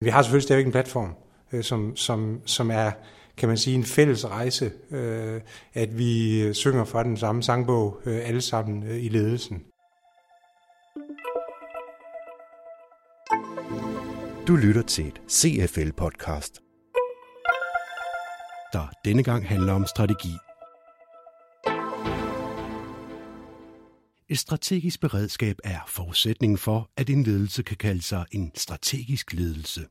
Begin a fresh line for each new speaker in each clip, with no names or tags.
Vi har selvfølgelig stadigvæk en platform, øh, som, som, som er kan man sige, en fælles rejse, øh, at vi synger fra den samme sangbog øh, alle sammen øh, i ledelsen.
Du lytter til et CFL-podcast, der denne gang handler om strategi. Et strategisk beredskab er forudsætningen for, at en ledelse kan kalde sig en strategisk ledelse.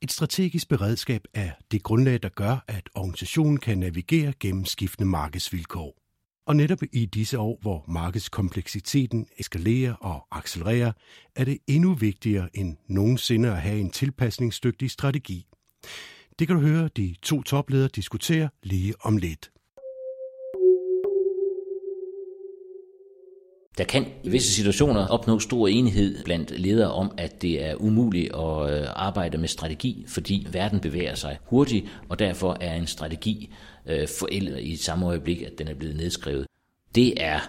Et strategisk beredskab er det grundlag, der gør, at organisationen kan navigere gennem skiftende markedsvilkår. Og netop i disse år, hvor markedskompleksiteten eskalerer og accelererer, er det endnu vigtigere end nogensinde at have en tilpasningsdygtig strategi. Det kan du høre de to topledere diskutere lige om lidt.
Der kan i visse situationer opnå stor enighed blandt ledere om, at det er umuligt at øh, arbejde med strategi, fordi verden bevæger sig hurtigt, og derfor er en strategi øh, forældet i samme øjeblik, at den er blevet nedskrevet. Det er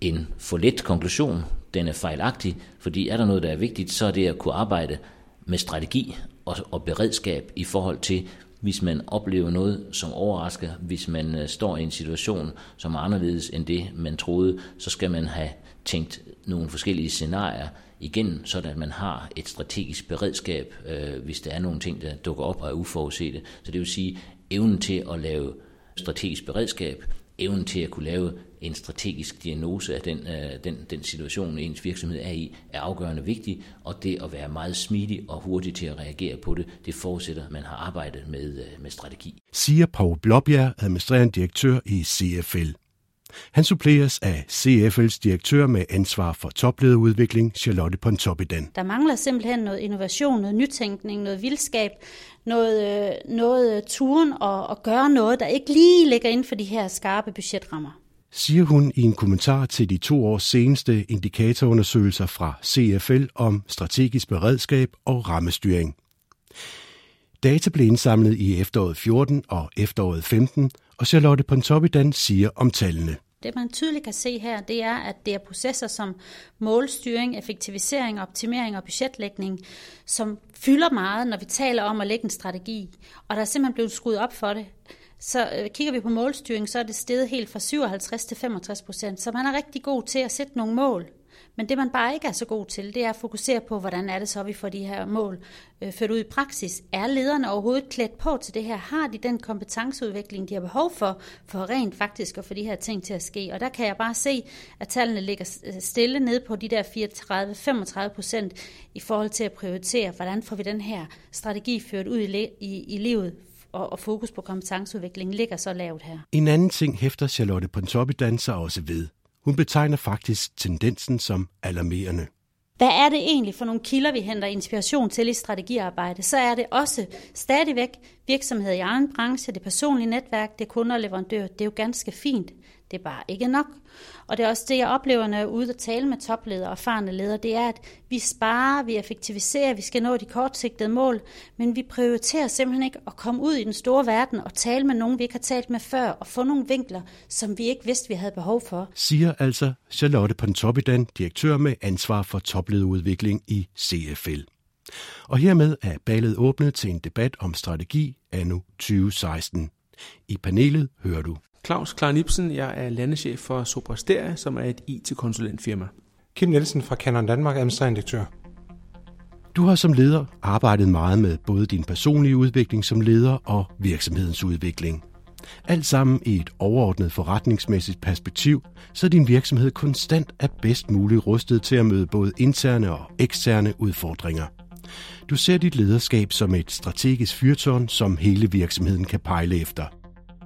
en for let konklusion. Den er fejlagtig, fordi er der noget, der er vigtigt, så er det at kunne arbejde med strategi og, og beredskab i forhold til, hvis man oplever noget, som overrasker, hvis man øh, står i en situation, som er anderledes end det, man troede, så skal man have tænkt nogle forskellige scenarier igen, så at man har et strategisk beredskab, øh, hvis der er nogle ting, der dukker op og er uforudsete. Så det vil sige, evnen til at lave strategisk beredskab, evnen til at kunne lave en strategisk diagnose af den, øh, den, den situation, ens virksomhed er i, er afgørende vigtig, og det at være meget smidig og hurtig til at reagere på det, det forudsætter, at man har arbejdet med, øh, med strategi.
Siger Paul Blåbjerg, administrerende direktør i CFL. Han suppleres af CFL's direktør med ansvar for toplederudvikling, Charlotte Pontoppidan.
Der mangler simpelthen noget innovation, noget nytænkning, noget vildskab, noget, øh, noget turen og, og gøre noget, der ikke lige ligger inden for de her skarpe budgetrammer
siger hun i en kommentar til de to års seneste indikatorundersøgelser fra CFL om strategisk beredskab og rammestyring. Data blev indsamlet i efteråret 14 og efteråret 15, og Charlotte Pontoppidan siger om tallene.
Det man tydeligt kan se her, det er, at det er processer som målstyring, effektivisering, optimering og budgetlægning, som fylder meget, når vi taler om at lægge en strategi. Og der er simpelthen blevet skruet op for det. Så øh, kigger vi på målstyring, så er det steget helt fra 57 til 65 procent. Så man er rigtig god til at sætte nogle mål. Men det man bare ikke er så god til, det er at fokusere på, hvordan er det så, vi får de her mål øh, ført ud i praksis. Er lederne overhovedet klædt på til det her? Har de den kompetenceudvikling, de har behov for, for rent faktisk at få de her ting til at ske? Og der kan jeg bare se, at tallene ligger øh, stille ned på de der 34-35 procent i forhold til at prioritere, hvordan får vi den her strategi ført ud i, i, i livet og, og fokus på kompetenceudvikling ligger så lavt her.
En anden ting hæfter Charlotte Pontoppidan sig også ved. Hun betegner faktisk tendensen som alarmerende.
Hvad er det egentlig for nogle kilder, vi henter inspiration til i strategiarbejde? Så er det også stadigvæk virksomhed i egen branche, det personlige netværk, det kunder og leverandører. Det er jo ganske fint. Det er bare ikke nok. Og det er også det, jeg oplever, når jeg er ude og tale med topledere og erfarne ledere, det er, at vi sparer, vi effektiviserer, vi skal nå de kortsigtede mål, men vi prioriterer simpelthen ikke at komme ud i den store verden og tale med nogen, vi ikke har talt med før, og få nogle vinkler, som vi ikke vidste, vi havde behov for.
Siger altså Charlotte Pontoppidan, direktør med ansvar for toplederudvikling i CFL. Og hermed er ballet åbnet til en debat om strategi anno 2016. I panelet hører du
Claus Klein Ibsen, jeg er landeschef for Soprasteria, som er et IT-konsulentfirma.
Kim Nielsen fra Canon Danmark, administrerende direktør.
Du har som leder arbejdet meget med både din personlige udvikling som leder og virksomhedens udvikling. Alt sammen i et overordnet forretningsmæssigt perspektiv, så din virksomhed konstant er bedst muligt rustet til at møde både interne og eksterne udfordringer. Du ser dit lederskab som et strategisk fyrtårn, som hele virksomheden kan pejle efter –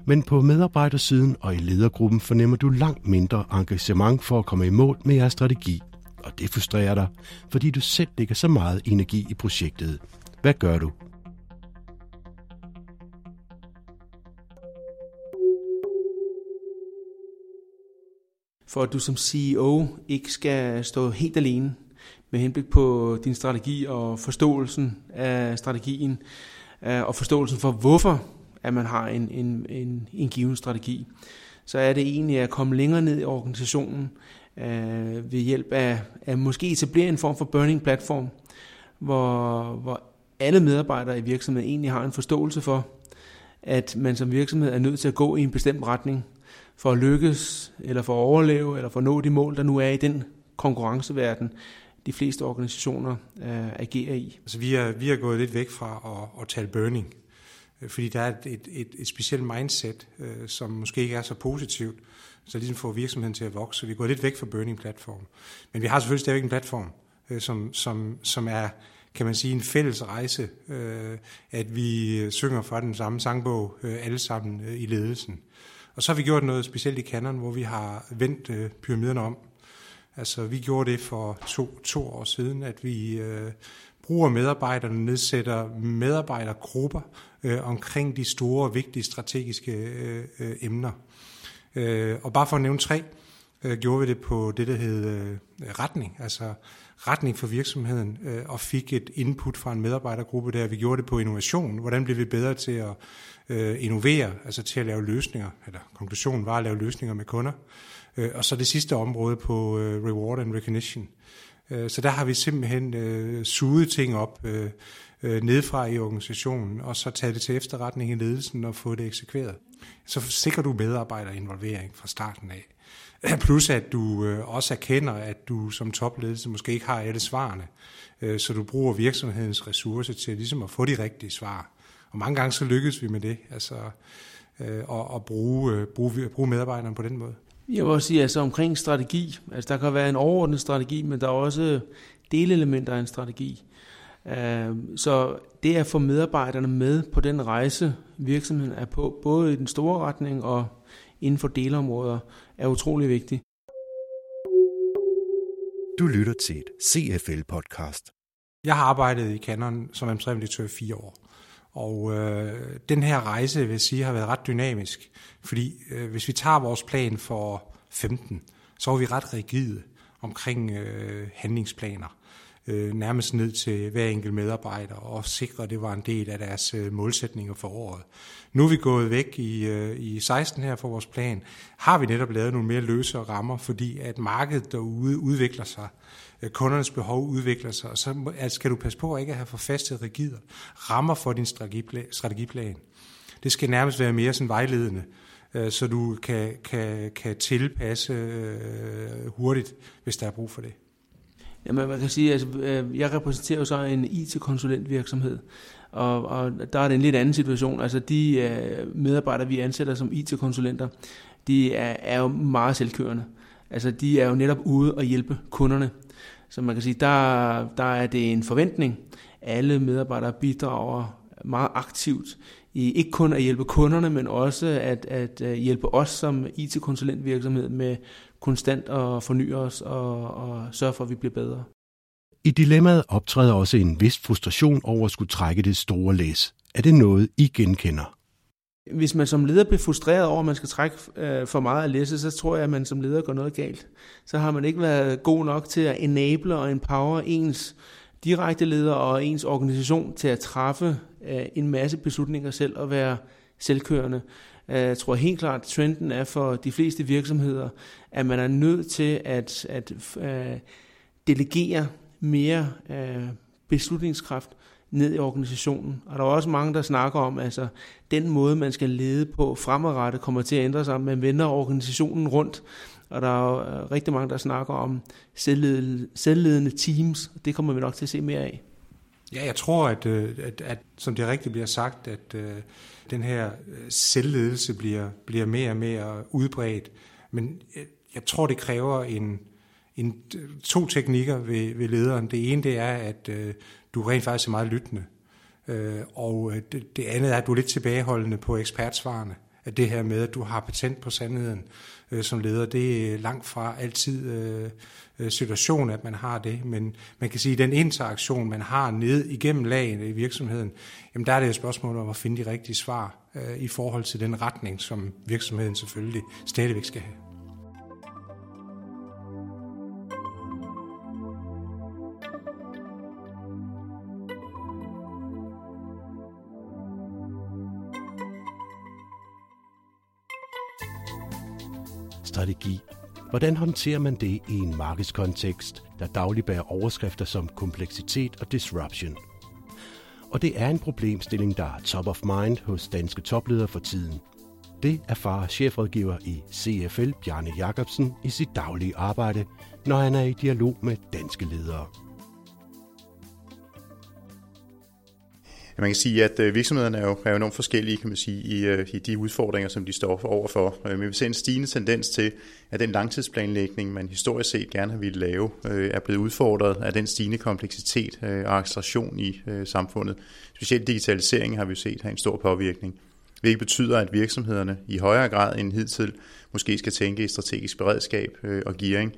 men på medarbejdersiden og i ledergruppen fornemmer du langt mindre engagement for at komme i mål med jeres strategi. Og det frustrerer dig, fordi du selv lægger så meget energi i projektet. Hvad gør du?
For at du som CEO ikke skal stå helt alene med henblik på din strategi og forståelsen af strategien, øh, og forståelsen for, hvorfor at man har en, en, en, en given strategi, så er det egentlig at komme længere ned i organisationen øh, ved hjælp af, at måske etablere en form for burning platform, hvor, hvor alle medarbejdere i virksomheden egentlig har en forståelse for, at man som virksomhed er nødt til at gå i en bestemt retning for at lykkes, eller for at overleve, eller for at nå de mål, der nu er i den konkurrenceverden, de fleste organisationer øh, agerer i.
Altså, vi, er, vi er gået lidt væk fra at, at tale burning, øh, fordi der er et, et, et, et specielt mindset, øh, som måske ikke er så positivt, så ligesom får virksomheden til at vokse. Så vi går lidt væk fra burning-platform. Men vi har selvfølgelig stadigvæk en platform, øh, som, som, som er kan man sige, en fælles rejse, øh, at vi synger fra den samme sangbog øh, alle sammen øh, i ledelsen. Og så har vi gjort noget specielt i Canon, hvor vi har vendt øh, pyramiderne om. Altså, vi gjorde det for to, to år siden, at vi øh, bruger medarbejderne, nedsætter medarbejdergrupper øh, omkring de store, vigtige strategiske øh, øh, emner. Øh, og bare for at nævne tre, øh, gjorde vi det på det, der hed øh, retning, altså retning for virksomheden, øh, og fik et input fra en medarbejdergruppe der. Vi gjorde det på innovation. Hvordan bliver vi bedre til at øh, innovere, altså til at lave løsninger, eller konklusionen var at lave løsninger med kunder. Øh, og så det sidste område på øh, reward and recognition. Øh, så der har vi simpelthen øh, suget ting op øh, øh, nedefra i organisationen, og så taget det til efterretning i ledelsen og fået det eksekveret. Så sikrer du medarbejderinvolvering fra starten af. Plus at du øh, også erkender, at du som topledelse måske ikke har alle svarene, øh, så du bruger virksomhedens ressourcer til ligesom at få de rigtige svar. Og mange gange så lykkes vi med det, altså øh, at, at bruge, bruge, bruge medarbejderne på den måde.
Jeg vil også sige, altså omkring strategi, altså der kan være en overordnet strategi, men der er også delelementer af en strategi. Så det at få medarbejderne med på den rejse, virksomheden er på, både i den store retning og inden for delområder, er utrolig vigtigt.
Du lytter til et CFL-podcast.
Jeg har arbejdet i Canon som administrerende direktør i fire år. Og øh, den her rejse, vil jeg sige, har været ret dynamisk. Fordi øh, hvis vi tager vores plan for 15, så var vi ret rigide omkring øh, handlingsplaner øh, nærmest ned til hver enkelt medarbejder og sikre, at det var en del af deres øh, målsætninger for året. Nu er vi gået væk i, øh, i 16 her for vores plan. Har vi netop lavet nogle mere løse rammer, fordi at markedet derude udvikler sig, øh, kundernes behov udvikler sig, og så altså, skal du passe på at ikke have for faste rigider rammer for din strategiplan. strategiplan. Det skal nærmest være mere sådan vejledende, øh, så du kan, kan, kan tilpasse øh, hurtigt, hvis der er brug for det.
Jamen, man kan sige, altså, jeg repræsenterer jo så en IT-konsulentvirksomhed, og, og der er det en lidt anden situation. Altså, de øh, medarbejdere, vi ansætter som IT-konsulenter, de er, er jo meget selvkørende. Altså, de er jo netop ude og hjælpe kunderne. Så man kan sige, der, der er det en forventning. Alle medarbejdere bidrager meget aktivt i ikke kun at hjælpe kunderne, men også at, at øh, hjælpe os som IT-konsulentvirksomhed med konstant at forny os og, og sørge for, at vi bliver bedre.
I dilemmaet optræder også en vis frustration over at skulle trække det store læs. Er det noget, I genkender?
Hvis man som leder bliver frustreret over, at man skal trække øh, for meget af læsset, så tror jeg, at man som leder gør noget galt. Så har man ikke været god nok til at enable og empower ens direkte leder og ens organisation til at træffe øh, en masse beslutninger selv og være selvkørende. Øh, jeg tror helt klart, at trenden er for de fleste virksomheder, at man er nødt til at, at uh, delegere mere uh, beslutningskraft ned i organisationen. Og der er også mange, der snakker om, at altså, den måde, man skal lede på fremadrettet, kommer til at ændre sig. Man vender organisationen rundt, og der er øh, rigtig mange, der snakker om selvledende, selvledende teams. Det kommer vi nok til at se mere af.
Ja, jeg tror, at, øh, at, at som det rigtigt bliver sagt, at øh, den her selvledelse bliver, bliver mere og mere udbredt. Men jeg, jeg tror, det kræver en, en, to teknikker ved, ved lederen. Det ene det er, at øh, du rent faktisk er meget lyttende. Øh, og det, det andet er, at du er lidt tilbageholdende på ekspertsvarene. At det her med, at du har patent på sandheden øh, som leder, det er langt fra altid øh, situationen, situation, at man har det, men man kan sige, at den interaktion, man har ned igennem lagene i virksomheden, jamen der er det et spørgsmål om at finde de rigtige svar øh, i forhold til den retning, som virksomheden selvfølgelig stadigvæk skal have.
Strategi Hvordan håndterer man det i en markedskontekst, der dagligt bærer overskrifter som kompleksitet og disruption? og det er en problemstilling, der er top of mind hos danske topledere for tiden. Det erfarer chefrådgiver i CFL Bjarne Jacobsen i sit daglige arbejde, når han er i dialog med danske ledere.
Man kan sige, at øh, virksomhederne er jo, er jo enormt forskellige kan man sige, i, øh, i de udfordringer, som de står overfor. Øh, men vi ser en stigende tendens til, at den langtidsplanlægning, man historisk set gerne har ville lave, er blevet udfordret af den stigende kompleksitet og acceleration i samfundet. Specielt digitaliseringen har vi set have en stor påvirkning hvilket betyder, at virksomhederne i højere grad end hidtil måske skal tænke i strategisk beredskab og gearing.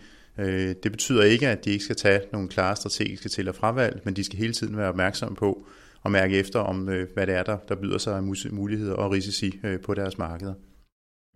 Det betyder ikke, at de ikke skal tage nogle klare strategiske til- og fravalg, men de skal hele tiden være opmærksomme på, at mærke efter om, øh, hvad det er, der, der byder sig af muligheder og risici øh, på deres markeder.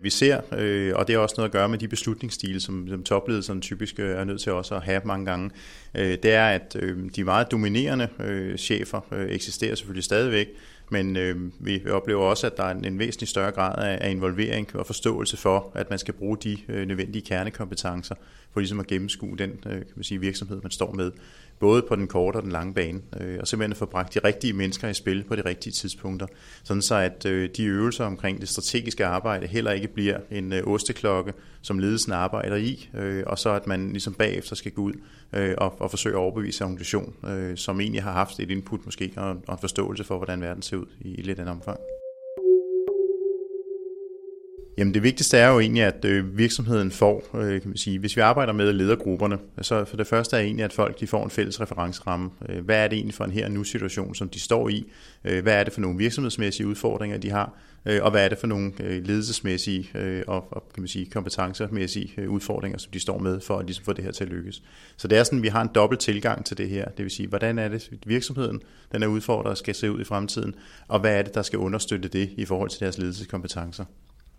Vi ser, øh, og det har også noget at gøre med de beslutningsstile, som, som topledelserne typisk øh, er nødt til også at have mange gange, øh, det er, at øh, de meget dominerende chefer eksisterer selvfølgelig stadigvæk, men øh, vi oplever også, at der er en, en væsentlig større grad af, involvering og forståelse for, at man skal bruge de øh, nødvendige kernekompetencer for ligesom at gennemskue den øh, kan man sige, virksomhed, man står med både på den korte og den lange bane, øh, og simpelthen få bragt de rigtige mennesker i spil på de rigtige tidspunkter, sådan så at øh, de øvelser omkring det strategiske arbejde heller ikke bliver en øh, osteklokke, som ledelsen arbejder i, øh, og så at man ligesom bagefter skal gå ud øh, og, og forsøge at overbevise organisation, øh, som egentlig har haft et input måske, og, og en forståelse for, hvordan verden ser ud i, i lidt andet omfang. Jamen det vigtigste er jo egentlig, at øh, virksomheden får, øh, kan man sige, hvis vi arbejder med ledergrupperne, så for det første er egentlig, at folk de får en fælles referenceramme. Øh, hvad er det egentlig for en her nu situation, som de står i? Hvad er det for nogle virksomhedsmæssige udfordringer, de har? Og hvad er det for nogle ledelsesmæssige og, kan man sige, kompetencermæssige udfordringer, som de står med for at ligesom få det her til at lykkes. Så det er sådan, at vi har en dobbelt tilgang til det her. Det vil sige, hvordan er det virksomheden, den er udfordret, skal se ud i fremtiden, og hvad er det, der skal understøtte det i forhold til deres ledelseskompetencer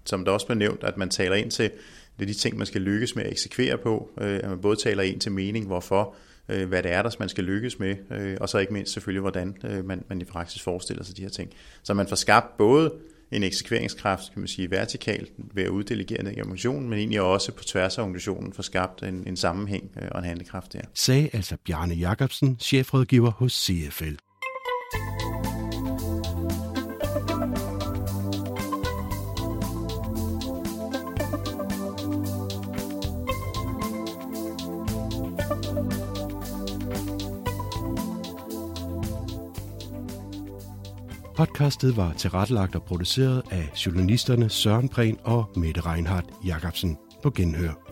som der også blev nævnt, at man taler ind til det er de ting, man skal lykkes med at eksekvere på, øh, at man både taler ind til mening, hvorfor, øh, hvad det er, der man skal lykkes med, øh, og så ikke mindst selvfølgelig, hvordan man, man i praksis forestiller sig de her ting. Så man får skabt både en eksekveringskraft, kan man sige, vertikalt ved at uddelegere den organisation, men egentlig også på tværs af organisationen får skabt en, en sammenhæng og en handlekraft der.
Sagde altså Bjarne Jacobsen, chefrådgiver hos CFL. Podcastet var tilrettelagt og produceret af journalisterne Søren Prehn og Mette Reinhardt Jacobsen på Genhør.